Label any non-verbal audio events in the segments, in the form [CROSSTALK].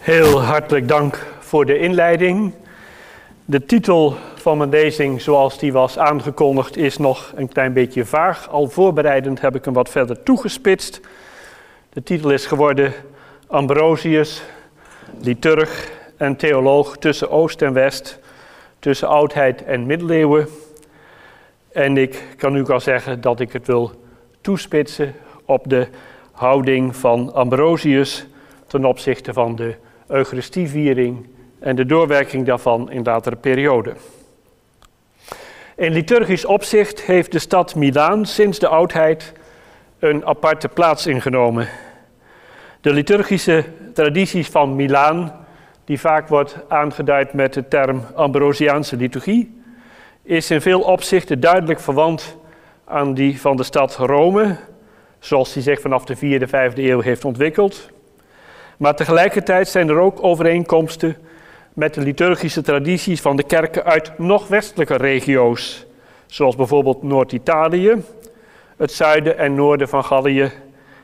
Heel hartelijk dank voor de inleiding. De titel van mijn lezing, zoals die was aangekondigd, is nog een klein beetje vaag. Al voorbereidend heb ik hem wat verder toegespitst. De titel is geworden Ambrosius, liturg en theoloog tussen Oost en West, tussen oudheid en middeleeuwen. En ik kan nu al zeggen dat ik het wil toespitsen op de houding van Ambrosius ten opzichte van de Eucharistieviering en de doorwerking daarvan in latere perioden. In liturgisch opzicht heeft de stad Milaan sinds de oudheid een aparte plaats ingenomen. De liturgische tradities van Milaan, die vaak wordt aangeduid met de term Ambrosiaanse liturgie, is in veel opzichten duidelijk verwant aan die van de stad Rome, zoals die zich vanaf de 4e, 5e eeuw heeft ontwikkeld. Maar tegelijkertijd zijn er ook overeenkomsten met de liturgische tradities van de kerken uit nog westelijke regio's, zoals bijvoorbeeld Noord-Italië, het zuiden en noorden van Gallië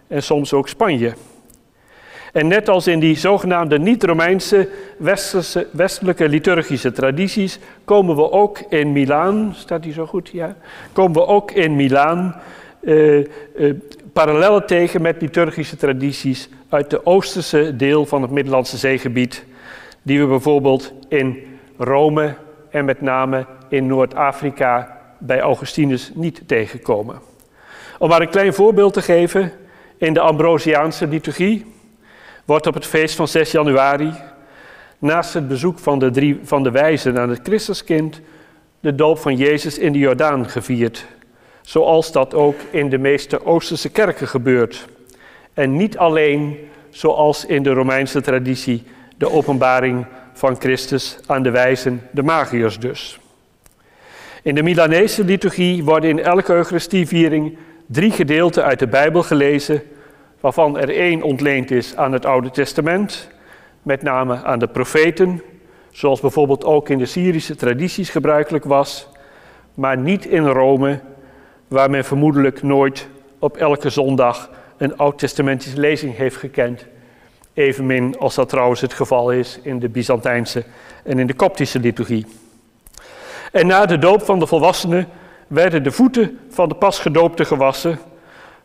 en soms ook Spanje. En net als in die zogenaamde niet-Romeinse westelijke liturgische tradities, komen we ook in Milaan, staat die zo goed? Ja. Komen we ook in Milaan uh, uh, parallellen tegen met liturgische tradities uit de oosterse deel van het Middellandse zeegebied, die we bijvoorbeeld in Rome en met name in Noord-Afrika bij Augustinus niet tegenkomen. Om maar een klein voorbeeld te geven, in de Ambrosiaanse liturgie wordt op het feest van 6 januari, naast het bezoek van de, drie, van de wijzen aan het Christuskind, de doop van Jezus in de Jordaan gevierd. Zoals dat ook in de meeste Oosterse kerken gebeurt. En niet alleen zoals in de Romeinse traditie de openbaring van Christus aan de wijzen, de magiërs dus. In de Milanese liturgie worden in elke Eucharistieviering drie gedeelten uit de Bijbel gelezen, waarvan er één ontleend is aan het Oude Testament, met name aan de profeten, zoals bijvoorbeeld ook in de Syrische tradities gebruikelijk was, maar niet in Rome, waar men vermoedelijk nooit op elke zondag een oud-testamentische lezing heeft gekend. Evenmin als dat trouwens het geval is in de Byzantijnse en in de Koptische liturgie. En na de doop van de volwassenen werden de voeten van de pasgedoopte gewassen.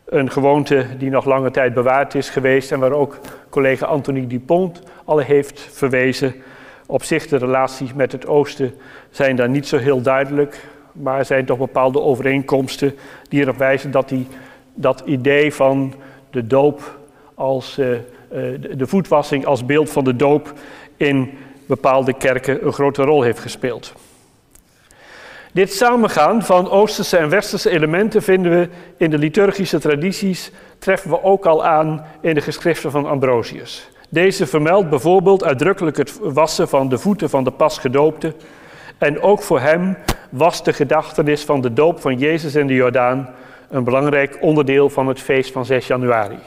Een gewoonte die nog lange tijd bewaard is geweest en waar ook collega Anthony Dupont al heeft verwezen. Op zich de relaties met het oosten zijn daar niet zo heel duidelijk, maar er zijn toch bepaalde overeenkomsten die erop wijzen dat die dat idee van de doop als uh, de voetwassing als beeld van de doop in bepaalde kerken een grote rol heeft gespeeld. Dit samengaan van Oosterse en Westerse elementen vinden we in de liturgische tradities, treffen we ook al aan in de geschriften van Ambrosius. Deze vermeldt bijvoorbeeld uitdrukkelijk het wassen van de voeten van de pasgedoopte. En ook voor hem was de gedachtenis van de doop van Jezus in de Jordaan een belangrijk onderdeel van het feest van 6 januari.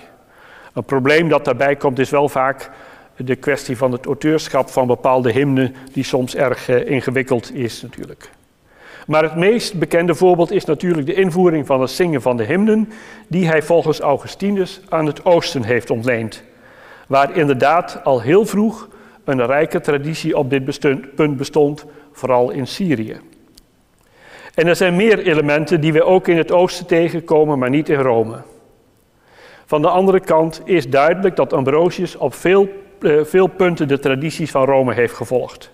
Een probleem dat daarbij komt is wel vaak de kwestie van het auteurschap van bepaalde hymnen, die soms erg uh, ingewikkeld is natuurlijk. Maar het meest bekende voorbeeld is natuurlijk de invoering van het zingen van de hymnen, die hij volgens Augustinus aan het oosten heeft ontleend. Waar inderdaad al heel vroeg een rijke traditie op dit punt bestond, vooral in Syrië. En er zijn meer elementen die we ook in het oosten tegenkomen, maar niet in Rome. Van de andere kant is duidelijk dat Ambrosius op veel, uh, veel punten de tradities van Rome heeft gevolgd.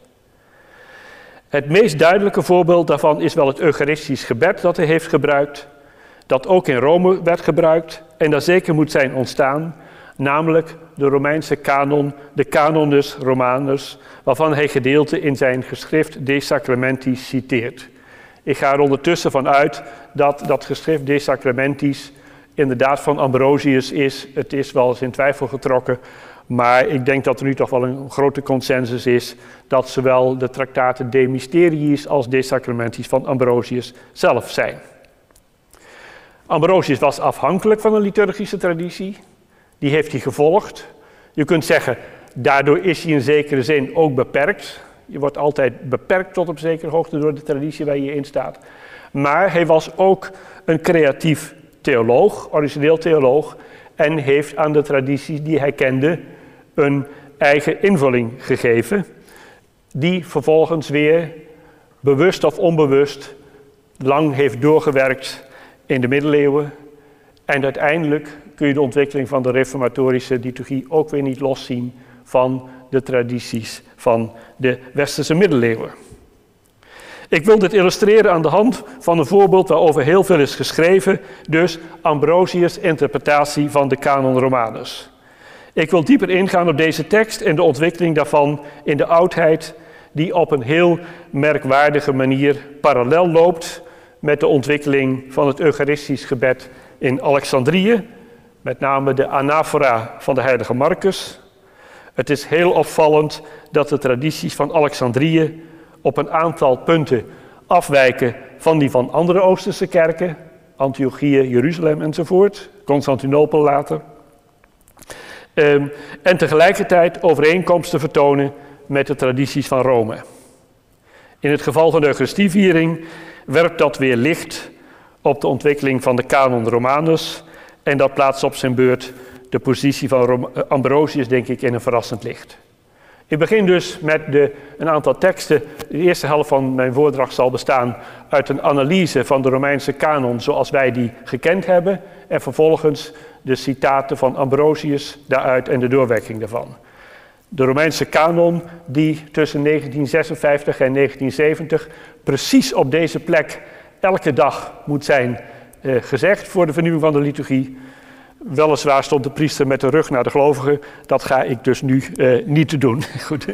Het meest duidelijke voorbeeld daarvan is wel het Eucharistisch gebed dat hij heeft gebruikt, dat ook in Rome werd gebruikt en daar zeker moet zijn ontstaan, namelijk de Romeinse kanon, de Canonus Romanus, waarvan hij gedeelte in zijn geschrift De Sacramentis citeert. Ik ga er ondertussen van uit dat dat geschrift De Sacramentis inderdaad van Ambrosius is. Het is wel eens in twijfel getrokken, maar ik denk dat er nu toch wel een grote consensus is dat zowel de tractaten De Mysteriis als De Sacramentis van Ambrosius zelf zijn. Ambrosius was afhankelijk van een liturgische traditie, die heeft hij gevolgd. Je kunt zeggen, daardoor is hij in zekere zin ook beperkt. Je wordt altijd beperkt tot op zekere hoogte door de traditie waar je in staat. Maar hij was ook een creatief theoloog, origineel theoloog, en heeft aan de traditie die hij kende een eigen invulling gegeven, die vervolgens weer bewust of onbewust lang heeft doorgewerkt in de middeleeuwen. En uiteindelijk kun je de ontwikkeling van de reformatorische liturgie ook weer niet loszien van de tradities van de westerse middeleeuwen. Ik wil dit illustreren aan de hand van een voorbeeld waarover heel veel is geschreven, dus Ambrosius' interpretatie van de Canon Romanus. Ik wil dieper ingaan op deze tekst en de ontwikkeling daarvan in de oudheid, die op een heel merkwaardige manier parallel loopt met de ontwikkeling van het Eucharistisch gebed in Alexandrië, met name de anafora van de heilige Marcus. Het is heel opvallend dat de tradities van Alexandrië op een aantal punten afwijken van die van andere Oosterse kerken, Antiochië, Jeruzalem enzovoort, Constantinopel later. Ehm, en tegelijkertijd overeenkomsten vertonen met de tradities van Rome. In het geval van de Eucharistieviering werpt dat weer licht op de ontwikkeling van de canon Romanus en dat plaatst op zijn beurt de positie van Ambrosius, denk ik, in een verrassend licht. Ik begin dus met de, een aantal teksten. De eerste helft van mijn voordracht zal bestaan uit een analyse van de Romeinse kanon zoals wij die gekend hebben. En vervolgens de citaten van Ambrosius daaruit en de doorwerking daarvan. De Romeinse kanon die tussen 1956 en 1970 precies op deze plek elke dag moet zijn eh, gezegd voor de vernieuwing van de liturgie. Weliswaar stond de priester met de rug naar de gelovigen. Dat ga ik dus nu uh, niet doen. [LAUGHS] Goed,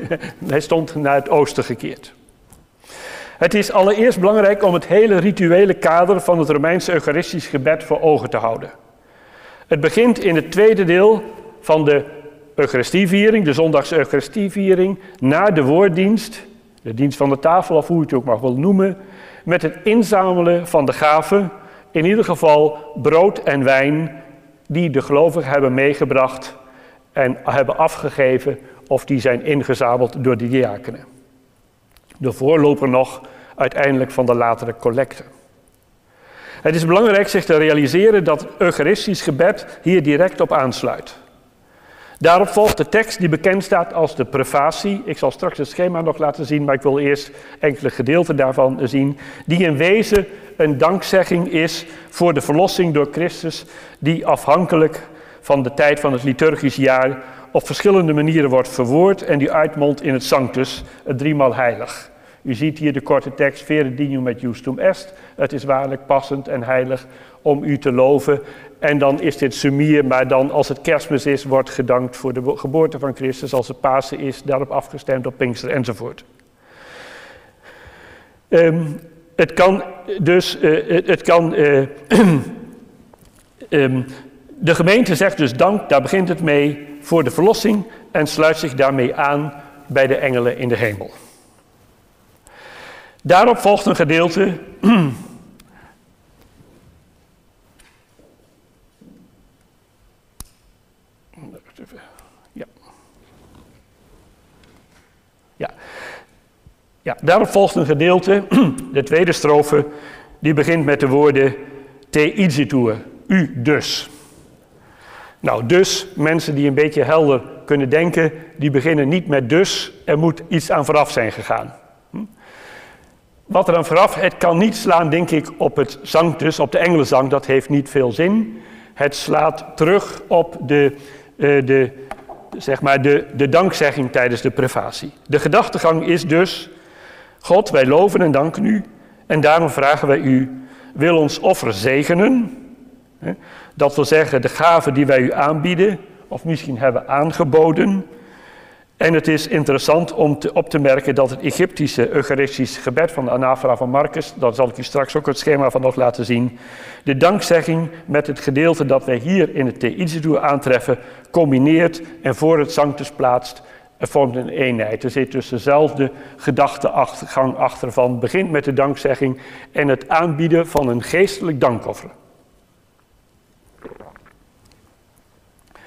hij stond naar het oosten gekeerd. Het is allereerst belangrijk om het hele rituele kader van het Romeinse Eucharistisch gebed voor ogen te houden. Het begint in het tweede deel van de Eucharistieviering, de zondagse Eucharistieviering, na de woorddienst, de dienst van de tafel of hoe je het ook mag wil noemen, met het inzamelen van de gaven, in ieder geval brood en wijn die de gelovigen hebben meegebracht en hebben afgegeven of die zijn ingezameld door de diakenen. De voorloper nog uiteindelijk van de latere collecte. Het is belangrijk zich te realiseren dat Eucharistisch gebed hier direct op aansluit. Daarop volgt de tekst die bekend staat als de prefatie. Ik zal straks het schema nog laten zien, maar ik wil eerst enkele gedeelten daarvan zien. Die in wezen een dankzegging is voor de verlossing door Christus, die afhankelijk van de tijd van het liturgisch jaar op verschillende manieren wordt verwoord en die uitmondt in het Sanctus, het driemaal heilig. U ziet hier de korte tekst, vere dinium met justum est. Het is waarlijk passend en heilig om u te loven. En dan is dit sumier, maar dan als het kerstmis is, wordt gedankt voor de geboorte van Christus. Als het Pasen is, daarop afgestemd op Pinkster enzovoort. Um, het kan dus, uh, het kan, uh, um, [CLEARS THROAT] de gemeente zegt dus dank, daar begint het mee, voor de verlossing en sluit zich daarmee aan bij de engelen in de hemel. Daarop volgt een gedeelte. Ja. Ja. ja, daarop volgt een gedeelte, de tweede strofe, die begint met de woorden te igitur, u dus. Nou, dus, mensen die een beetje helder kunnen denken, die beginnen niet met dus, er moet iets aan vooraf zijn gegaan. Wat er dan vooraf, het kan niet slaan, denk ik, op het zangtus, op de engelenzang, dat heeft niet veel zin. Het slaat terug op de, uh, de, zeg maar de, de dankzegging tijdens de prefatie. De gedachtegang is dus, God, wij loven en danken u, en daarom vragen wij u, wil ons offer zegenen. Dat wil zeggen, de gaven die wij u aanbieden, of misschien hebben aangeboden, en het is interessant om te, op te merken dat het Egyptische Eucharistisch gebed van de Anafra van Marcus, daar zal ik u straks ook het schema van nog laten zien, de dankzegging met het gedeelte dat wij hier in het Teïzidoe aantreffen, combineert en voor het Sanctus plaatst, vormt een eenheid. Er zit dus dezelfde gedachtegang achter van, begint met de dankzegging en het aanbieden van een geestelijk dankoffer.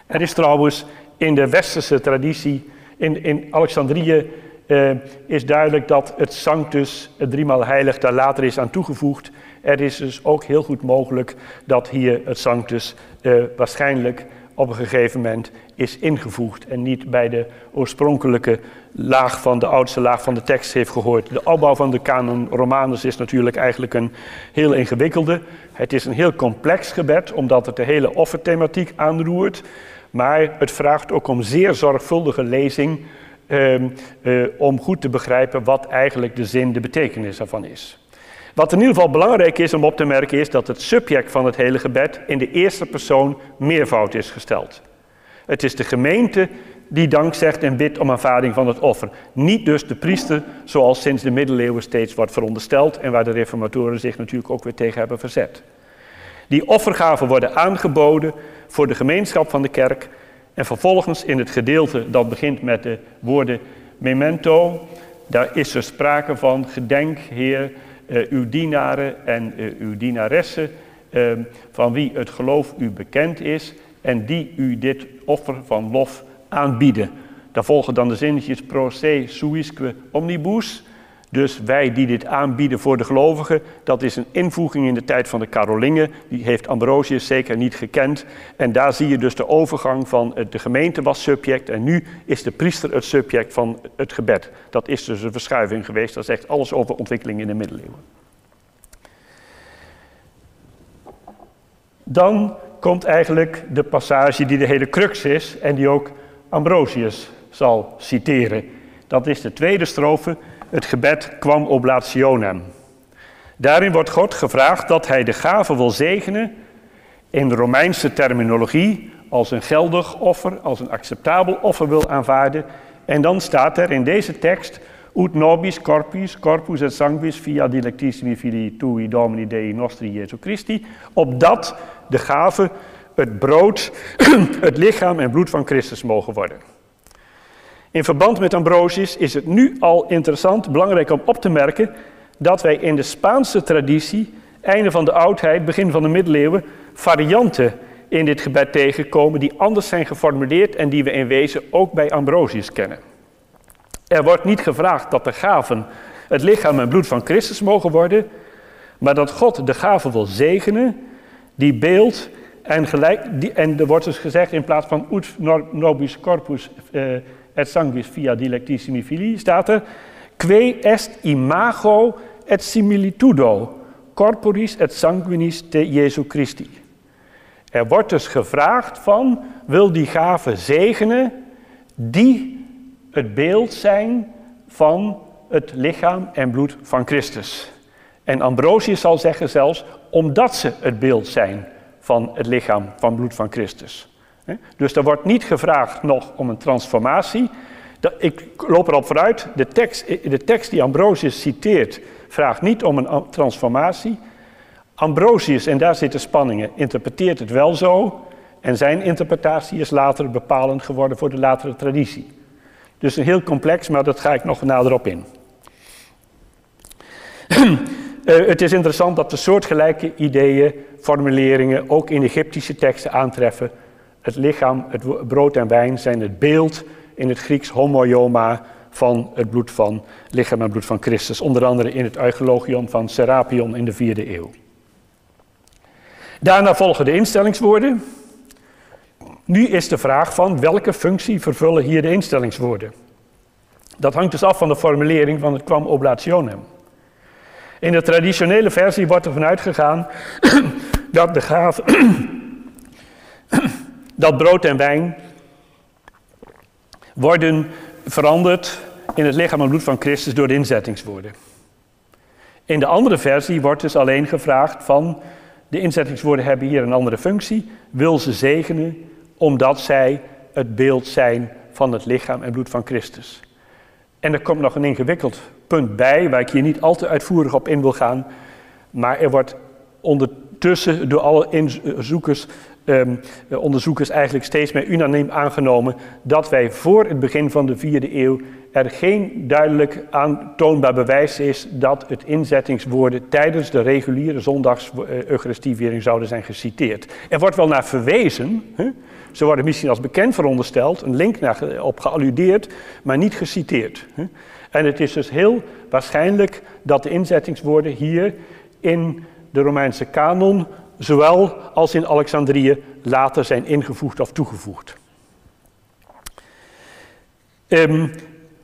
Er is trouwens in de westerse traditie in, in Alexandrië uh, is duidelijk dat het Sanctus, het driemaal heilig, daar later is aan toegevoegd. Er is dus ook heel goed mogelijk dat hier het Sanctus uh, waarschijnlijk op een gegeven moment is ingevoegd en niet bij de oorspronkelijke laag van de oudste laag van de tekst heeft gehoord. De opbouw van de canon Romanus is natuurlijk eigenlijk een heel ingewikkelde. Het is een heel complex gebed, omdat het de hele offerthematiek aanroert. Maar het vraagt ook om zeer zorgvuldige lezing ehm, eh, om goed te begrijpen wat eigenlijk de zin, de betekenis ervan is. Wat in ieder geval belangrijk is om op te merken is dat het subject van het hele gebed in de eerste persoon meervoud is gesteld. Het is de gemeente die dank zegt en bidt om aanvaarding van het offer. Niet dus de priester, zoals sinds de middeleeuwen steeds wordt verondersteld en waar de reformatoren zich natuurlijk ook weer tegen hebben verzet. Die offergaven worden aangeboden voor de gemeenschap van de kerk en vervolgens in het gedeelte dat begint met de woorden memento, daar is er sprake van gedenk, Heer, uh, uw dienaren en uh, uw dienaressen, uh, van wie het geloof u bekend is en die u dit offer van lof aanbieden. Daar volgen dan de zinnetjes pro se suisque omnibus. Dus wij die dit aanbieden voor de gelovigen, dat is een invoeging in de tijd van de Carolingen. Die heeft Ambrosius zeker niet gekend. En daar zie je dus de overgang van de gemeente was subject en nu is de priester het subject van het gebed. Dat is dus een verschuiving geweest. Dat zegt alles over ontwikkeling in de middeleeuwen. Dan komt eigenlijk de passage die de hele crux is en die ook Ambrosius zal citeren. Dat is de tweede strofe. Het gebed kwam oblationem. Daarin wordt God gevraagd dat hij de gave wil zegenen in de Romeinse terminologie als een geldig offer, als een acceptabel offer wil aanvaarden. En dan staat er in deze tekst, ut nobis corpus, corpus et sanguis via dilectissimi filii tui domini Dei nostri Jesu Christi, opdat de gave het brood, [CLEARS THROAT] het lichaam en bloed van Christus mogen worden. In verband met Ambrosius is het nu al interessant, belangrijk om op te merken, dat wij in de Spaanse traditie, einde van de oudheid, begin van de middeleeuwen, varianten in dit gebed tegenkomen die anders zijn geformuleerd en die we in wezen ook bij Ambrosius kennen. Er wordt niet gevraagd dat de gaven het lichaam en bloed van Christus mogen worden, maar dat God de gaven wil zegenen, die beeld en, gelijk, die, en er wordt dus gezegd in plaats van ut nobis corpus eh, et sanguis via dilectissimi filii, staat er que est imago et similitudo corporis et sanguinis te Jesu Christi. Er wordt dus gevraagd van, wil die gave zegenen die het beeld zijn van het lichaam en bloed van Christus. En Ambrosius zal zeggen zelfs, omdat ze het beeld zijn van het lichaam van bloed van Christus. Dus er wordt niet gevraagd nog om een transformatie. Ik loop erop vooruit, de tekst, de tekst die Ambrosius citeert vraagt niet om een transformatie. Ambrosius, en daar zitten spanningen, interpreteert het wel zo. En zijn interpretatie is later bepalend geworden voor de latere traditie. Dus een heel complex, maar dat ga ik nog nader op in. Uh, [CLEARS THROAT] het is interessant dat de soortgelijke ideeën, formuleringen ook in Egyptische teksten aantreffen. Het lichaam, het brood en wijn zijn het beeld in het Grieks homoioma van het bloed van lichaam en bloed van Christus. Onder andere in het Euchologion van Serapion in de vierde eeuw. Daarna volgen de instellingswoorden. Nu is de vraag van welke functie vervullen hier de instellingswoorden. Dat hangt dus af van de formulering van het kwam oblationem. In de traditionele versie wordt er vanuit gegaan [CLEARS THROAT] dat de gave, [CLEARS THROAT] dat brood en wijn worden veranderd in het lichaam en bloed van Christus door de inzettingswoorden. In de andere versie wordt dus alleen gevraagd van de inzettingswoorden hebben hier een andere functie, wil ze zegenen omdat zij het beeld zijn van het lichaam en bloed van Christus. En er komt nog een ingewikkeld punt bij, waar ik hier niet al te uitvoerig op in wil gaan. Maar er wordt ondertussen door alle inzoekers, um, onderzoekers eigenlijk steeds meer unaniem aangenomen dat wij voor het begin van de vierde eeuw er geen duidelijk aantoonbaar bewijs is dat het inzettingswoorden tijdens de reguliere zondags Eucharistieviering zouden zijn geciteerd. Er wordt wel naar verwezen, hè? ze worden misschien als bekend verondersteld, een link naar, op gealludeerd, maar niet geciteerd. Hè? En het is dus heel waarschijnlijk dat de inzettingswoorden hier in de Romeinse kanon zowel als in Alexandrië later zijn ingevoegd of toegevoegd. Ehm,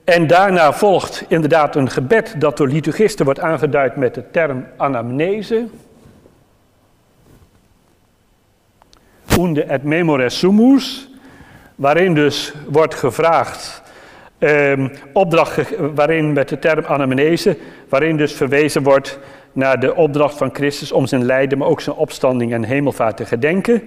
en daarna volgt inderdaad een gebed dat door liturgisten wordt aangeduid met de term anamnese. Unde et memores sumus, waarin dus wordt gevraagd, um, opdracht waarin met de term anamnese, waarin dus verwezen wordt naar de opdracht van Christus om zijn lijden, maar ook zijn opstanding en hemelvaart te gedenken.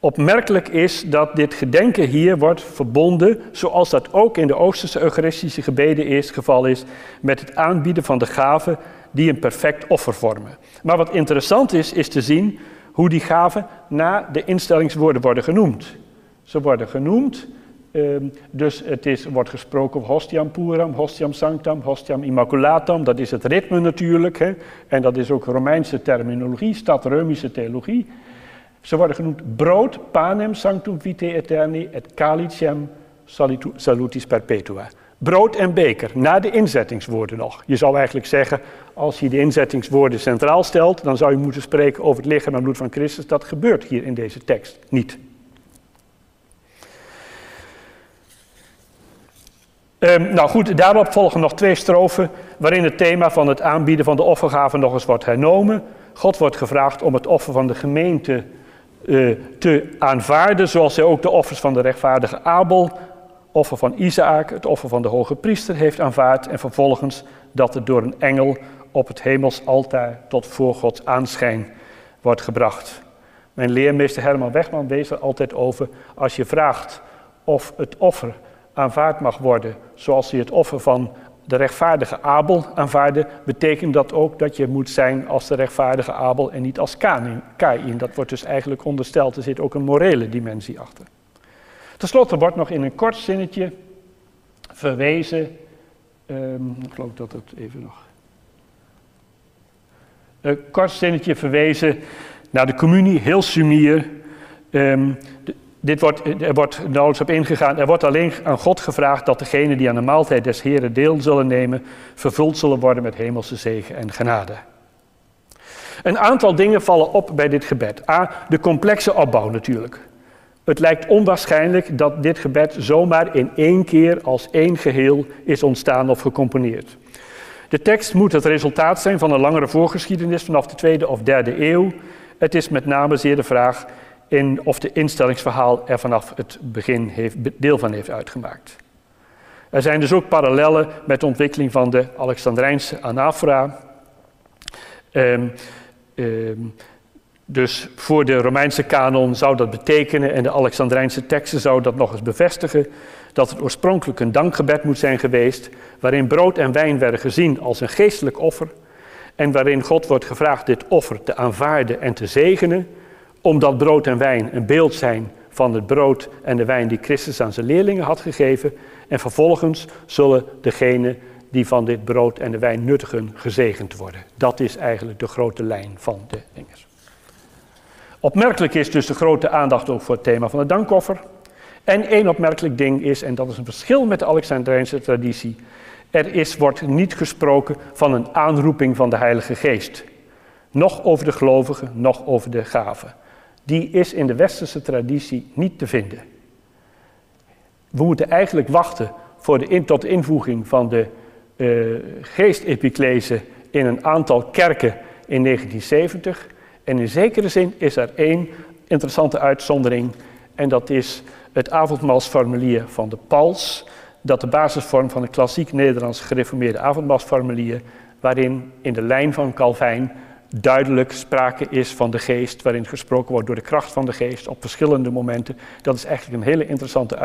Opmerkelijk is dat dit gedenken hier wordt verbonden, zoals dat ook in de Oosterse Eucharistische gebeden eerst geval is, met het aanbieden van de gaven die een perfect offer vormen. Maar wat interessant is, is te zien hoe die gaven na de instellingswoorden worden genoemd. Ze worden genoemd, ehm, dus het is, wordt gesproken over hostiam puram, hostiam sanctam, hostiam immaculatam. Dat is het ritme natuurlijk, hè? en dat is ook Romeinse terminologie, stadreumische theologie. Ze worden genoemd brood, panem sanctum vitae aeterni et calicem salutis perpetua. Brood en beker, na de inzettingswoorden nog. Je zou eigenlijk zeggen, als je de inzettingswoorden centraal stelt, dan zou je moeten spreken over het lichaam en bloed van Christus. Dat gebeurt hier in deze tekst niet. Um, nou goed, daarop volgen nog twee strofen waarin het thema van het aanbieden van de offergave nog eens wordt hernomen. God wordt gevraagd om het offer van de gemeente uh, te aanvaarden, zoals hij ook de offers van de rechtvaardige Abel, offer van Isaac, het offer van de hoge priester heeft aanvaard en vervolgens dat het door een engel op het hemels altaar tot voor Gods aanschijn wordt gebracht. Mijn leermeester Herman Wegman wees er altijd over, als je vraagt of het offer aanvaard mag worden zoals hij het offer van de rechtvaardige Abel aanvaarde, betekent dat ook dat je moet zijn als de rechtvaardige Abel en niet als Kain. Dat wordt dus eigenlijk ondersteld, er zit ook een morele dimensie achter. Ten slotte wordt nog in een kort zinnetje verwezen, um, ik geloof dat het even nog, een kort zinnetje verwezen naar de communie, heel sumier. Um, dit wordt, er wordt nauwelijks op ingegaan. Er wordt alleen aan God gevraagd dat degenen die aan de maaltijd des Heren deel zullen nemen, vervuld zullen worden met hemelse zegen en genade. Een aantal dingen vallen op bij dit gebed. A, de complexe opbouw natuurlijk. Het lijkt onwaarschijnlijk dat dit gebed zomaar in één keer als één geheel is ontstaan of gecomponeerd. De tekst moet het resultaat zijn van een langere voorgeschiedenis vanaf de tweede of derde eeuw. Het is met name zeer de vraag in of de instellingsverhaal er vanaf het begin heeft, deel van heeft uitgemaakt. Er zijn dus ook parallellen met de ontwikkeling van de Alexandrijnse anafora. Um, um, dus voor de Romeinse kanon zou dat betekenen, en de Alexandrijnse teksten zouden dat nog eens bevestigen, dat het oorspronkelijk een dankgebed moet zijn geweest, waarin brood en wijn werden gezien als een geestelijk offer, en waarin God wordt gevraagd dit offer te aanvaarden en te zegenen, omdat brood en wijn een beeld zijn van het brood en de wijn die Christus aan zijn leerlingen had gegeven. En vervolgens zullen degenen die van dit brood en de wijn nuttigen gezegend worden. Dat is eigenlijk de grote lijn van de dingen. Opmerkelijk is dus de grote aandacht ook voor het thema van het dankoffer. En één opmerkelijk ding is, en dat is een verschil met de Alexandrijnse traditie, er is, wordt niet gesproken van een aanroeping van de Heilige Geest. Nog over de gelovigen, nog over de gaven die is in de westerse traditie niet te vinden. We moeten eigenlijk wachten voor de tot invoeging van de uh, in een aantal kerken in 1970. En in zekere zin is er één interessante uitzondering. En dat is het avondmaalsformulier van de Pals. Dat de basisvorm van een klassiek Nederlands gereformeerde avondmaalsformulier. Waarin in de lijn van Calvijn duidelijk sprake is van de geest, waarin gesproken wordt door de kracht van de geest op verschillende momenten. Dat is eigenlijk een hele interessante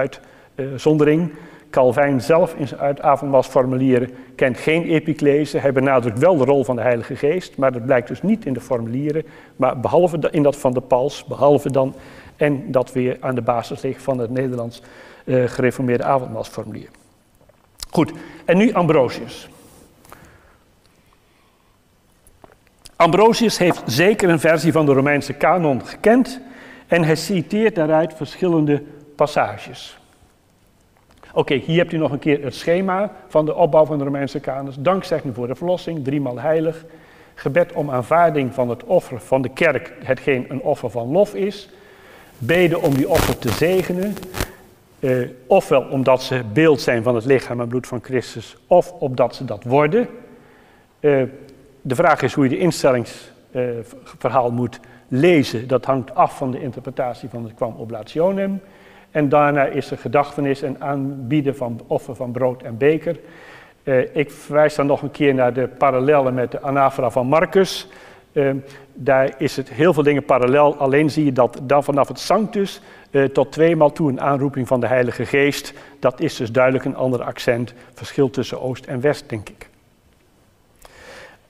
uitzondering. Calvijn zelf in zijn avondmaalsformulieren kent geen epiclese. Hij benadrukt wel de rol van de Heilige Geest, maar dat blijkt dus niet in de formulieren, maar behalve in dat van de Pals, behalve dan en dat weer aan de basis ligt van het Nederlands uh, gereformeerde avondmaalsformulier. Goed, en nu Ambrosius. Ambrosius heeft zeker een versie van de Romeinse kanon gekend en hij citeert daaruit verschillende passages. Oké, hier hebt u nog een keer het schema van de opbouw van de Romeinse kanons. Dankzegging voor de verlossing, driemaal heilig. gebed om aanvaarding van het offer van de kerk, hetgeen een offer van lof is. Beden om die offer te zegenen. Uh, ofwel omdat ze beeld zijn van het lichaam en bloed van Christus, of opdat ze dat worden. Uh, de vraag is hoe je de instellingsverhaal moet lezen. Dat hangt af van de interpretatie van het kwam oblationem. En daarna is er gedachtenis en aanbieden van offer van brood en beker. Uh, ik verwijs dan nog een keer naar de parallellen met de anafora van Marcus. Uh, daar is het heel veel dingen parallel. Alleen zie je dat dan vanaf het Sanctus uh, tot tweemaal toe een aanroeping van de Heilige Geest. Dat is dus duidelijk een ander accent. Verschil tussen Oost en West, denk ik.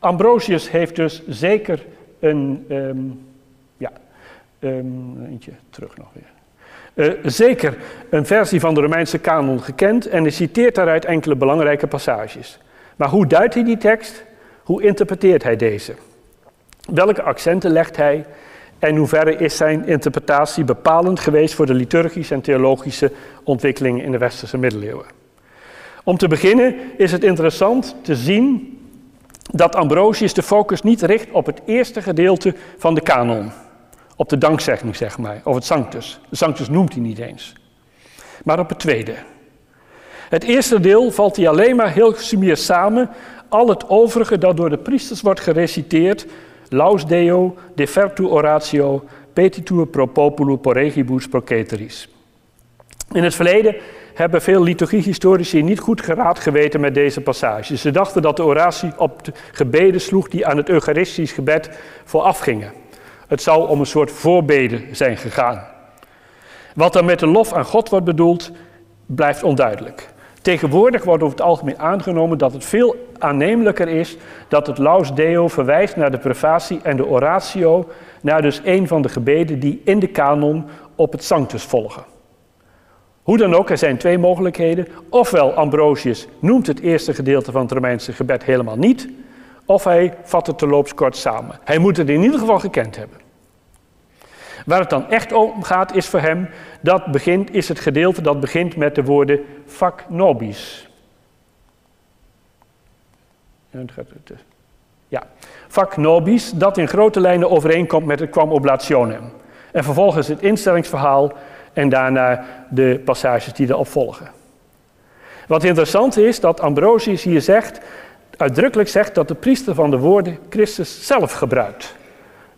Ambrosius heeft dus zeker een. Um, ja, um, eentje terug nog weer. Uh, zeker een versie van de Romeinse kanon gekend en hij citeert daaruit enkele belangrijke passages. Maar hoe duidt hij die tekst? Hoe interpreteert hij deze? Welke accenten legt hij? En hoeverre is zijn interpretatie bepalend geweest voor de liturgische en theologische ontwikkelingen in de westerse middeleeuwen? Om te beginnen is het interessant te zien dat Ambrosius de focus niet richt op het eerste gedeelte van de kanon op de dankzegging, zeg maar, of het Sanctus. De Sanctus noemt hij niet eens. Maar op het tweede. Het eerste deel valt hij alleen maar heel sumier samen. Al het overige dat door de priesters wordt gereciteerd, laus deo, defertu oratio, petitur pro populo porregibus proceteris. In het verleden hebben veel liturgiehistorici niet goed geraad geweten met deze passage. Ze dachten dat de oratie op de gebeden sloeg die aan het Eucharistisch gebed voorafgingen. Het zou om een soort voorbeden zijn gegaan. Wat er met de lof aan God wordt bedoeld, blijft onduidelijk. Tegenwoordig wordt over het algemeen aangenomen dat het veel aannemelijker is dat het Laus Deo verwijst naar de privatie en de oratio, naar dus een van de gebeden die in de kanon op het Sanctus volgen. Hoe dan ook, er zijn twee mogelijkheden. Ofwel Ambrosius noemt het eerste gedeelte van het Romeinse gebed helemaal niet, of hij vat het terloops kort samen. Hij moet het in ieder geval gekend hebben. Waar het dan echt om gaat is voor hem, dat begint, is het gedeelte dat begint met de woorden fac nobis. Ja, fac nobis, dat in grote lijnen overeenkomt met het kwam oblationem. En vervolgens het instellingsverhaal en daarna de passages die erop volgen. Wat interessant is, dat Ambrosius hier zegt uitdrukkelijk zegt dat de priester van de woorden Christus zelf gebruikt.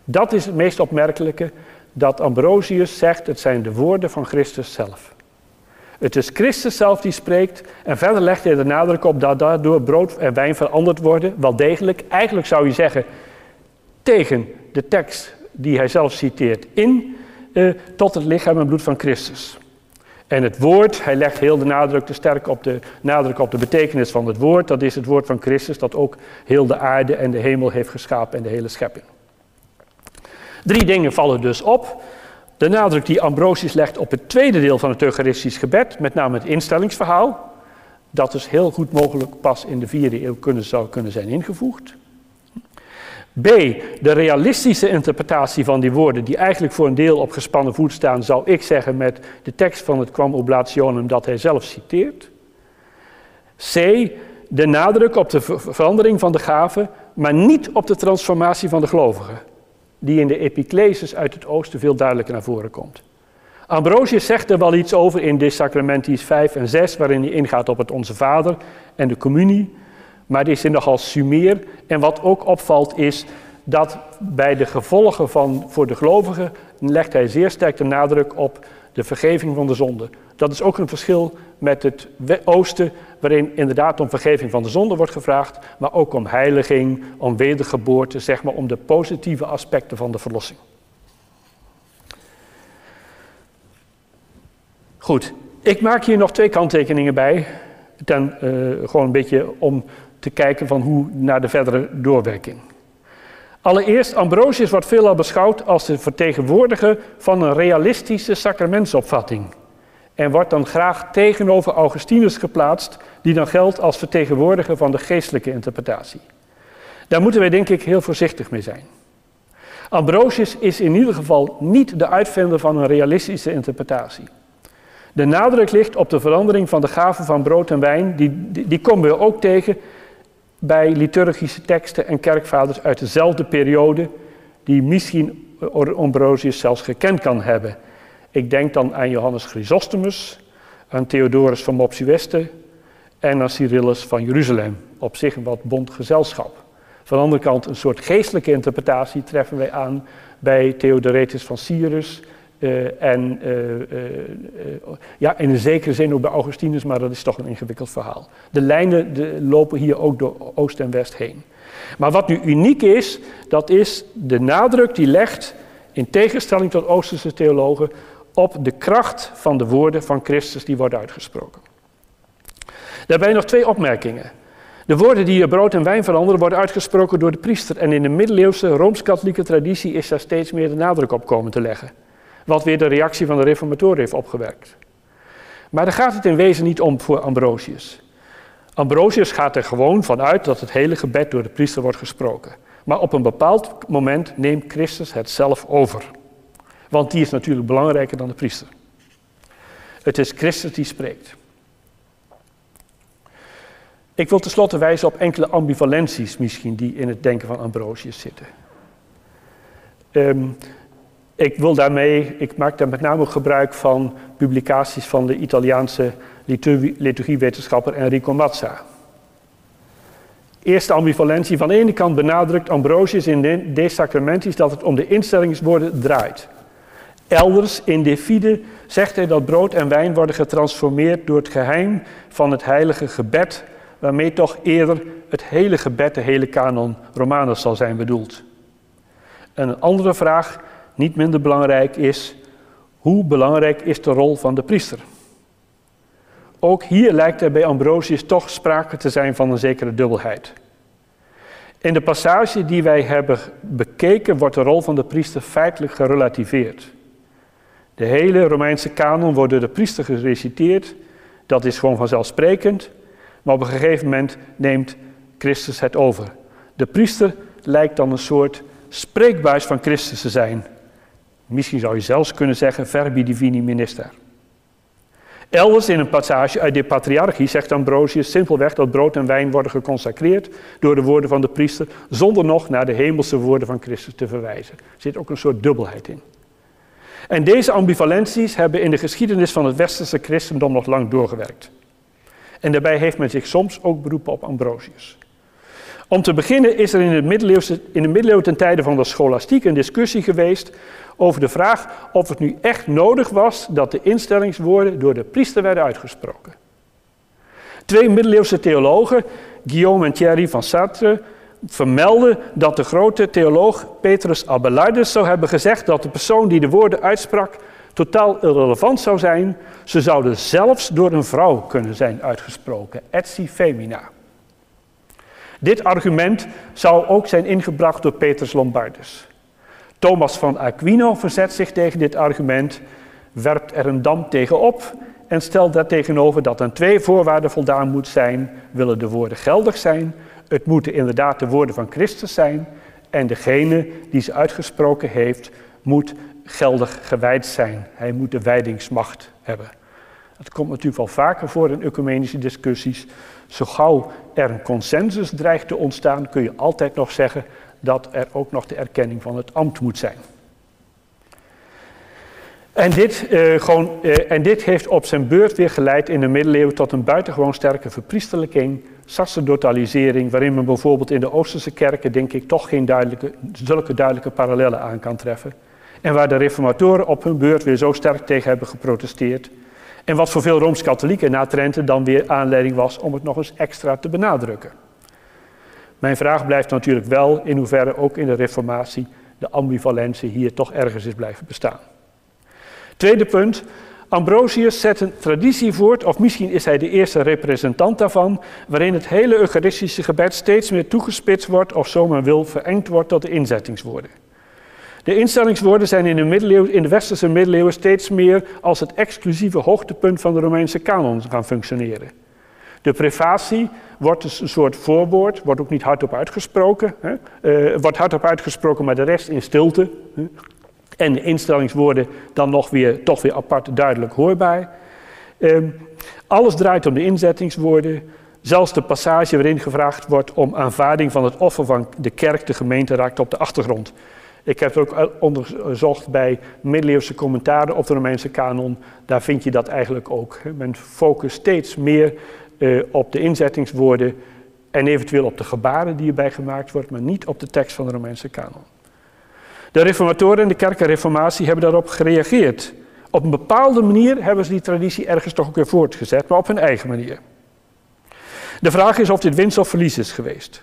Dat is het meest opmerkelijke, dat Ambrosius zegt, het zijn de woorden van Christus zelf. Het is Christus zelf die spreekt en verder legt hij de nadruk op dat daardoor brood en wijn veranderd worden, wel degelijk, eigenlijk zou je zeggen, tegen de tekst die hij zelf citeert in, eh, tot het lichaam en bloed van Christus. En het woord, hij legt heel de nadruk te sterk op de, nadruk op de betekenis van het woord. Dat is het woord van Christus dat ook heel de aarde en de hemel heeft geschapen en de hele schepping. Drie dingen vallen dus op. De nadruk die Ambrosius legt op het tweede deel van het Eucharistisch gebed, met name het instellingsverhaal. Dat dus heel goed mogelijk pas in de vierde eeuw kunnen, zou kunnen zijn ingevoegd. B. De realistische interpretatie van die woorden, die eigenlijk voor een deel op gespannen voet staan, zou ik zeggen met de tekst van het Quam Oblationum dat hij zelf citeert. C. De nadruk op de verandering van de gaven, maar niet op de transformatie van de gelovigen, die in de epiclesis uit het oosten veel duidelijker naar voren komt. Ambrosius zegt er wel iets over in De Sacramentis 5 en 6, waarin hij ingaat op het Onze Vader en de communie maar die is nogal sumeer. En wat ook opvalt is dat bij de gevolgen van, voor de gelovigen legt hij zeer sterk de nadruk op de vergeving van de zonde. Dat is ook een verschil met het oosten, waarin inderdaad om vergeving van de zonde wordt gevraagd, maar ook om heiliging, om wedergeboorte, zeg maar om de positieve aspecten van de verlossing. Goed, ik maak hier nog twee kanttekeningen bij, ten, uh, gewoon een beetje om te kijken van hoe naar de verdere doorwerking. Allereerst, Ambrosius wordt veelal beschouwd als de vertegenwoordiger van een realistische sacramentsopvatting. En wordt dan graag tegenover Augustinus geplaatst, die dan geldt als vertegenwoordiger van de geestelijke interpretatie. Daar moeten wij denk ik heel voorzichtig mee zijn. Ambrosius is in ieder geval niet de uitvinder van een realistische interpretatie. De nadruk ligt op de verandering van de gaven van brood en wijn, die, die, die komen we ook tegen bij liturgische teksten en kerkvaders uit dezelfde periode, die misschien Ambrosius zelfs gekend kan hebben. Ik denk dan aan Johannes Chrysostomus, aan Theodorus van Mopsueste en aan Cyrillus van Jeruzalem. Op zich een wat bond gezelschap. Van de andere kant een soort geestelijke interpretatie treffen wij aan bij Theodoretus van Cyrus. Uh, en uh, uh, ja, in een zekere zin ook bij Augustinus, maar dat is toch een ingewikkeld verhaal. De lijnen de, lopen hier ook door Oost en West heen. Maar wat nu uniek is, dat is de nadruk die legt, in tegenstelling tot Oosterse theologen, op de kracht van de woorden van Christus die worden uitgesproken. Daarbij nog twee opmerkingen. De woorden die je brood en wijn veranderen worden uitgesproken door de priester. En in de middeleeuwse rooms-katholieke traditie is daar steeds meer de nadruk op komen te leggen. Wat weer de reactie van de reformatoren heeft opgewerkt. Maar daar gaat het in wezen niet om voor Ambrosius. Ambrosius gaat er gewoon vanuit dat het hele gebed door de priester wordt gesproken. Maar op een bepaald moment neemt Christus het zelf over. Want die is natuurlijk belangrijker dan de priester. Het is Christus die spreekt. Ik wil tenslotte wijzen op enkele ambivalenties misschien die in het denken van Ambrosius zitten. Um, ik wil daarmee, ik maak daar met name gebruik van publicaties van de Italiaanse liturgiewetenschapper Enrico Mazza. Eerste ambivalentie. Van de ene kant benadrukt Ambrosius in de, de Sacramentis dat het om de instellingswoorden draait. Elders in De Fide zegt hij dat brood en wijn worden getransformeerd door het geheim van het heilige gebed waarmee toch eerder het hele gebed, de hele kanon Romanus zal zijn bedoeld. En een andere vraag, niet minder belangrijk, is hoe belangrijk is de rol van de priester? Ook hier lijkt er bij Ambrosius toch sprake te zijn van een zekere dubbelheid. In de passage die wij hebben bekeken wordt de rol van de priester feitelijk gerelativeerd. De hele Romeinse kanon wordt door de priester gereciteerd. Dat is gewoon vanzelfsprekend. Maar op een gegeven moment neemt Christus het over. De priester lijkt dan een soort spreekbuis van Christus te zijn. Misschien zou je zelfs kunnen zeggen verbi divini minister. Elders in een passage uit de Patriarchie zegt Ambrosius simpelweg dat brood en wijn worden geconsacreerd door de woorden van de priester, zonder nog naar de hemelse woorden van Christus te verwijzen. Er zit ook een soort dubbelheid in. En deze ambivalenties hebben in de geschiedenis van het westerse christendom nog lang doorgewerkt. En daarbij heeft men zich soms ook beroepen op Ambrosius. Om te beginnen is er in, het middeleeuwse, in de middeleeuwen ten tijde van de scholastiek een discussie geweest over de vraag of het nu echt nodig was dat de instellingswoorden door de priester werden uitgesproken. Twee middeleeuwse theologen, Guillaume en Thierry van Sartre, vermelden dat de grote theoloog Petrus Abelardus zou hebben gezegd dat de persoon die de woorden uitsprak totaal irrelevant zou zijn. Ze zouden zelfs door een vrouw kunnen zijn uitgesproken, etsi femina. Dit argument zou ook zijn ingebracht door Petrus Lombardus. Thomas van Aquino verzet zich tegen dit argument, werpt er een dam tegenop en stelt daartegenover dat aan twee voorwaarden voldaan moet zijn. Willen de woorden geldig zijn, het moeten inderdaad de woorden van Christus zijn en degene die ze uitgesproken heeft moet geldig gewijd zijn. Hij moet de wijdingsmacht hebben. Het komt natuurlijk wel vaker voor in ecumenische discussies. Zo gauw er een consensus dreigt te ontstaan, kun je altijd nog zeggen dat er ook nog de erkenning van het ambt moet zijn. En dit, uh, gewoon, uh, en dit heeft op zijn beurt weer geleid in de middeleeuwen tot een buitengewoon sterke verpriesterlijking, sacerdotalisering, waarin men bijvoorbeeld in de Oosterse kerken, denk ik, toch geen duidelijke, zulke duidelijke parallellen aan kan treffen. En waar de reformatoren op hun beurt weer zo sterk tegen hebben geprotesteerd. En wat voor veel Rooms-Katholieken na Trente dan weer aanleiding was om het nog eens extra te benadrukken. Mijn vraag blijft natuurlijk wel in hoeverre ook in de Reformatie de ambivalentie hier toch ergens is blijven bestaan. Tweede punt. Ambrosius zet een traditie voort, of misschien is hij de eerste representant daarvan, waarin het hele Eucharistische gebed steeds meer toegespitst wordt, of zo men wil, verengd wordt tot de inzettingswoorden. De instellingswoorden zijn in de, middeleeuwen, in de westerse middeleeuwen steeds meer als het exclusieve hoogtepunt van de Romeinse kanon gaan functioneren. De prefatie wordt dus een soort voorwoord, wordt ook niet hardop uitgesproken. Hè? Uh, wordt hardop uitgesproken, maar de rest in stilte. Hè? En de instellingswoorden dan nog weer, toch weer apart duidelijk hoorbaar. Uh, alles draait om de inzettingswoorden. Zelfs de passage waarin gevraagd wordt om aanvaarding van het offer van de kerk, de gemeente, raakt op de achtergrond. Ik heb het ook onderzocht bij middeleeuwse commentaren op de Romeinse kanon. Daar vind je dat eigenlijk ook. Men focust steeds meer uh, op de inzettingswoorden en eventueel op de gebaren die erbij gemaakt wordt, maar niet op de tekst van de Romeinse kanon. De reformatoren en de kerkenreformatie hebben daarop gereageerd. Op een bepaalde manier hebben ze die traditie ergens toch ook weer voortgezet, maar op hun eigen manier. De vraag is of dit winst of verlies is geweest.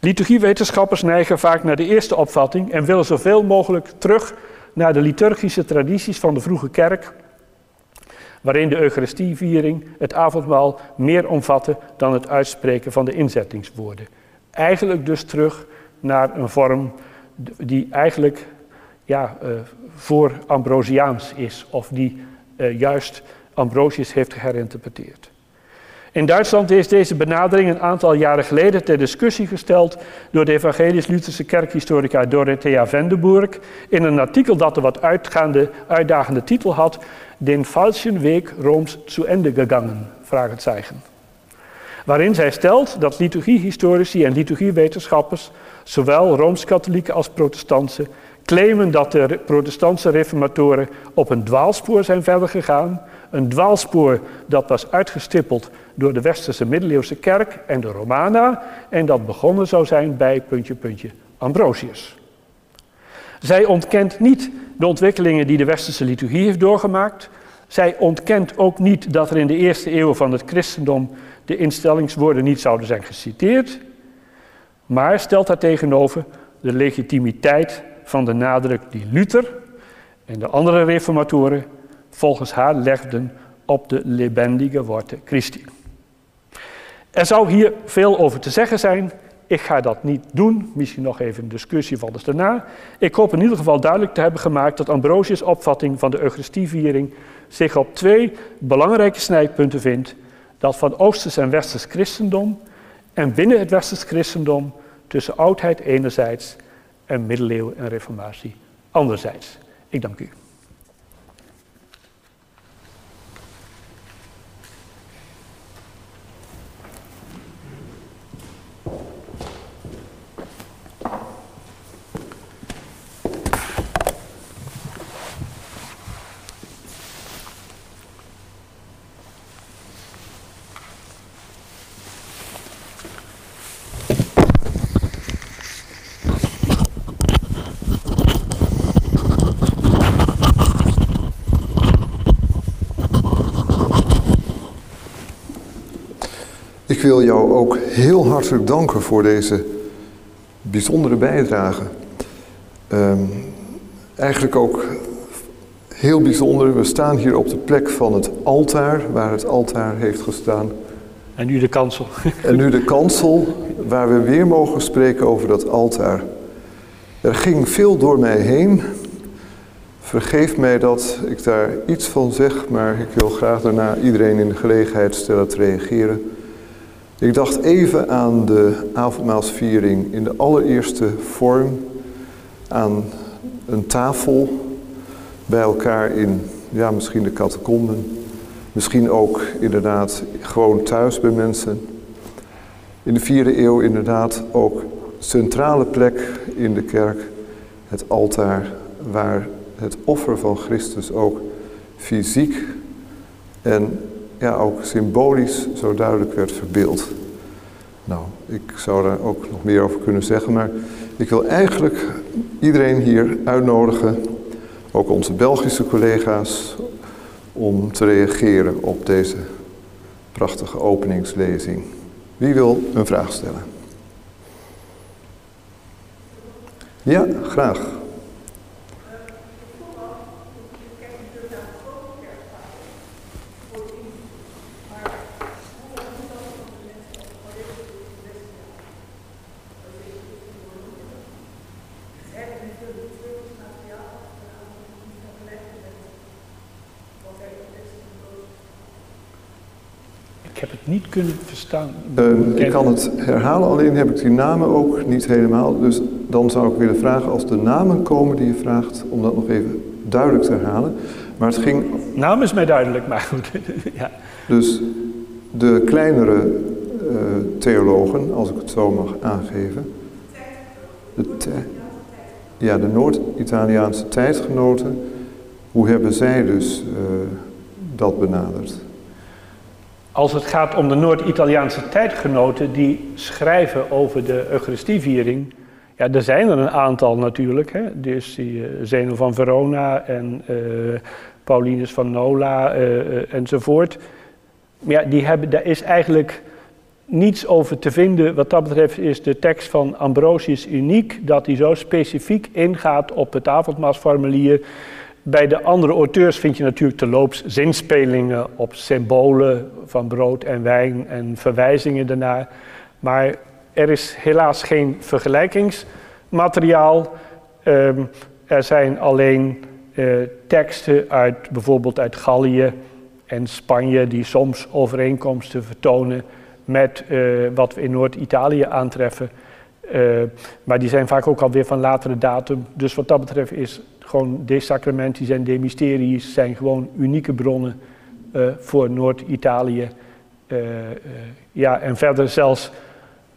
Liturgiewetenschappers neigen vaak naar de eerste opvatting en willen zoveel mogelijk terug naar de liturgische tradities van de vroege kerk, waarin de Eucharistieviering, het avondmaal, meer omvatte dan het uitspreken van de inzettingswoorden. Eigenlijk dus terug naar een vorm die eigenlijk ja, uh, voor Ambrosiaans is, of die uh, juist Ambrosius heeft herinterpreteerd. In Duitsland is deze benadering een aantal jaren geleden ter discussie gesteld door de evangelisch-Lutherse kerkhistorica Dorothea Vendeburg in een artikel dat een wat uitgaande, uitdagende titel had, Den falschen Weg Roms zu Ende gegangen, zeggen. Waarin zij stelt dat liturgiehistorici en liturgiewetenschappers, zowel Rooms-Katholieken als Protestanten, claimen dat de protestantse reformatoren op een dwaalspoor zijn verder gegaan. Een dwaalspoor dat was uitgestippeld door de westerse middeleeuwse kerk en de Romana en dat begonnen zou zijn bij puntje puntje Ambrosius. Zij ontkent niet de ontwikkelingen die de westerse liturgie heeft doorgemaakt. Zij ontkent ook niet dat er in de eerste eeuw van het christendom de instellingswoorden niet zouden zijn geciteerd, maar stelt daar tegenover de legitimiteit van de nadruk die Luther en de andere reformatoren volgens haar legden op de lebendige woorden Christi. Er zou hier veel over te zeggen zijn. Ik ga dat niet doen. Misschien nog even een discussie van dus daarna. Ik hoop in ieder geval duidelijk te hebben gemaakt dat Ambrosius' opvatting van de Eucharistieviering zich op twee belangrijke snijpunten vindt. Dat van Oosters en Westers christendom en binnen het Westers christendom tussen oudheid enerzijds en middeleeuwen en reformatie anderzijds. Ik dank u. wil jou ook heel hartelijk danken voor deze bijzondere bijdrage. Um, eigenlijk ook heel bijzonder. We staan hier op de plek van het altaar, waar het altaar heeft gestaan. En nu de kansel. En nu de kansel, waar we weer mogen spreken over dat altaar. Er ging veel door mij heen. Vergeef mij dat ik daar iets van zeg, maar ik wil graag daarna iedereen in de gelegenheid stellen te reageren. Ik dacht even aan de avondmaalsviering in de allereerste vorm, aan een tafel bij elkaar in, ja, misschien de catacomben, misschien ook inderdaad gewoon thuis bij mensen. In de vierde eeuw inderdaad ook centrale plek in de kerk, het altaar, waar het offer van Christus ook fysiek en ja, ook symbolisch zo duidelijk werd verbeeld. Nou, ik zou daar ook nog meer over kunnen zeggen, maar ik wil eigenlijk iedereen hier uitnodigen, ook onze Belgische collega's, om te reageren op deze prachtige openingslezing. Wie wil een vraag stellen? Ja, graag. Niet kunnen verstaan. Uh, ik kan het herhalen, alleen heb ik die namen ook niet helemaal. Dus dan zou ik willen vragen, als de namen komen die je vraagt, om dat nog even duidelijk te herhalen. Maar het ging... Naam is mij duidelijk, maar goed. [LAUGHS] ja. Dus de kleinere theologen, als ik het zo mag aangeven. De ja, de Noord-Italiaanse tijdgenoten, hoe hebben zij dus dat benaderd? Als het gaat om de Noord-Italiaanse tijdgenoten die schrijven over de Eucharistieviering, ja, er zijn er een aantal natuurlijk. Hè? Dus die uh, van Verona en uh, Paulinus van Nola uh, enzovoort. Maar ja, die hebben, daar is eigenlijk niets over te vinden. Wat dat betreft is de tekst van Ambrosius uniek, dat hij zo specifiek ingaat op het avondmaasformulier. Bij de andere auteurs vind je natuurlijk terloops zinspelingen op symbolen van brood en wijn en verwijzingen daarnaar. Maar er is helaas geen vergelijkingsmateriaal. Um, er zijn alleen uh, teksten uit bijvoorbeeld uit Gallië en Spanje die soms overeenkomsten vertonen met uh, wat we in Noord-Italië aantreffen. Uh, maar die zijn vaak ook alweer van latere datum. Dus wat dat betreft is gewoon de sacramenten en de mysteries zijn gewoon unieke bronnen uh, voor Noord-Italië. ja, en verder zelfs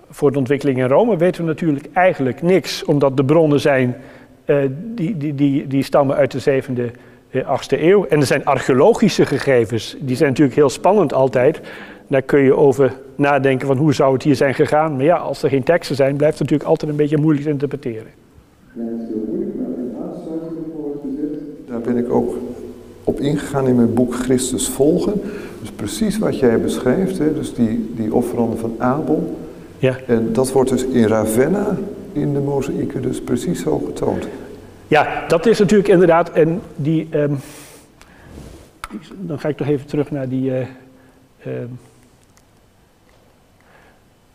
voor de ontwikkeling in Rome weten we natuurlijk eigenlijk niks, omdat de bronnen zijn, die, die, die, die stammen uit de 7e, 8e eeuw. En er zijn archeologische gegevens, die zijn natuurlijk heel spannend altijd. Daar kun je over nadenken van hoe zou het hier zijn gegaan. Maar ja, als er geen teksten zijn, blijft het natuurlijk altijd een beetje moeilijk te interpreteren. Daar ben ik ook op ingegaan in mijn boek Christus volgen. Dus precies wat jij beschrijft, hè, dus die, die offeranden van Abel. Ja. En dat wordt dus in Ravenna in de mozaïeken dus precies zo getoond. Ja, dat is natuurlijk inderdaad. En die, um, dan ga ik toch even terug naar die. Uh, um,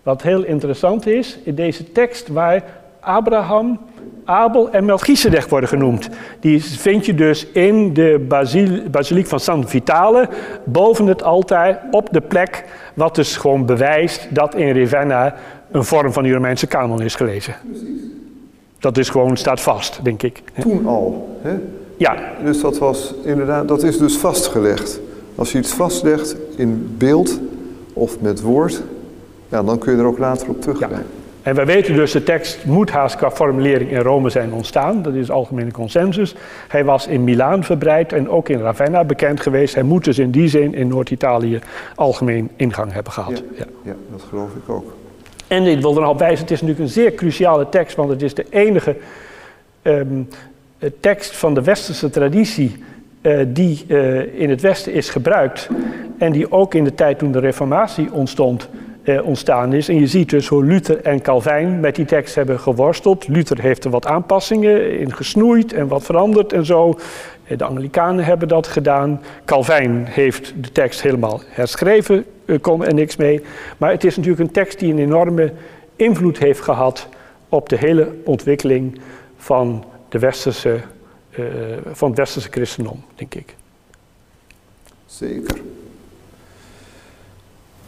wat heel interessant is, in deze tekst waar Abraham, Abel en Melchizedek worden genoemd. Die vind je dus in de basiliek van San Vitale, boven het altaar, op de plek, wat dus gewoon bewijst dat in Ravenna een vorm van de Romeinse kanon is gelezen. Dat is gewoon, staat vast, denk ik. Toen al, hè? Ja. Dus dat was inderdaad, dat is dus vastgelegd. Als je iets vastlegt in beeld of met woord, ja, dan kun je er ook later op teruggaan. En wij weten dus, de tekst moet haast qua formulering in Rome zijn ontstaan. Dat is algemene consensus. Hij was in Milaan verbreid en ook in Ravenna bekend geweest. Hij moet dus in die zin in Noord-Italië algemeen ingang hebben gehad. Ja, ja. ja, dat geloof ik ook. En ik wil er nog op wijzen, het is natuurlijk een zeer cruciale tekst, want het is de enige um, tekst van de westerse traditie uh, die uh, in het Westen is gebruikt. En die ook in de tijd toen de Reformatie ontstond, eh, ontstaan is. En je ziet dus hoe Luther en Calvijn met die tekst hebben geworsteld. Luther heeft er wat aanpassingen in gesnoeid en wat veranderd en zo. Eh, de Anglikanen hebben dat gedaan. Calvijn heeft de tekst helemaal herschreven, uh, kon er niks mee. Maar het is natuurlijk een tekst die een enorme invloed heeft gehad op de hele ontwikkeling van, de westerse, van het westerse christendom, denk ik. Zeker.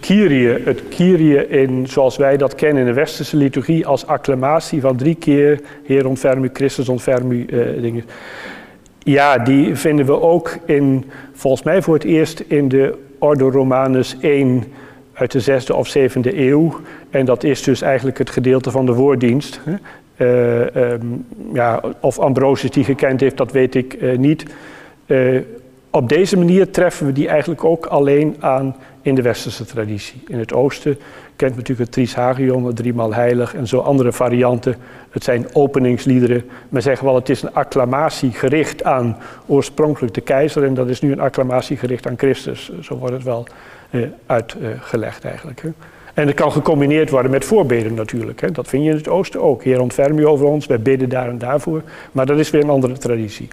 Kyrie, het Kyrie in, zoals wij dat kennen in de westerse liturgie, als acclamatie van drie keer Heer ontferm u, Christus ontferm uh, dingen. Ja, die vinden we ook in, volgens mij voor het eerst in de Ordo Romanus 1 uit de zesde of zevende eeuw. En dat is dus eigenlijk het gedeelte van de woorddienst. Uh, um, ja, of Ambrosius die gekend heeft, dat weet ik uh, niet. Uh, op deze manier treffen we die eigenlijk ook alleen aan in de westerse traditie. In het oosten kent natuurlijk het Trisagion, het driemaal heilig en zo andere varianten. Het zijn openingsliederen. Men zegt wel het is een acclamatie gericht aan oorspronkelijk de keizer en dat is nu een acclamatie gericht aan Christus. Zo wordt het wel uitgelegd eigenlijk. Hè. En het kan gecombineerd worden met voorbeden natuurlijk. Hè. Dat vind je in het oosten ook. Heer, ontferm u over ons, wij bidden daar en daarvoor. Maar dat is weer een andere traditie.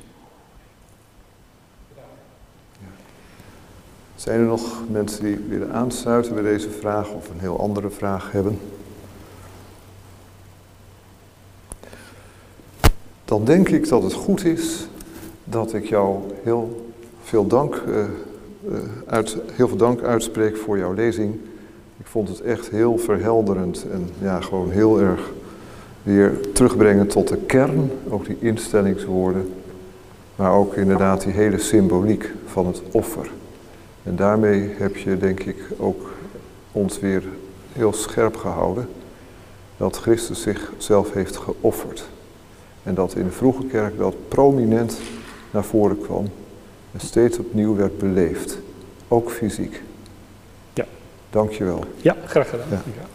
Zijn er nog mensen die willen aansluiten bij deze vraag of een heel andere vraag hebben? Dan denk ik dat het goed is dat ik jou heel veel dank, uh, uh, uit, heel veel dank uitspreek voor jouw lezing. Vond het echt heel verhelderend en ja, gewoon heel erg weer terugbrengen tot de kern, ook die instellingswoorden, maar ook inderdaad die hele symboliek van het offer. En daarmee heb je denk ik ook ons weer heel scherp gehouden dat Christus zichzelf heeft geofferd. En dat in de vroege kerk dat prominent naar voren kwam en steeds opnieuw werd beleefd, ook fysiek. Ja. Dank je wel. Ja, graag gedaan. Ja.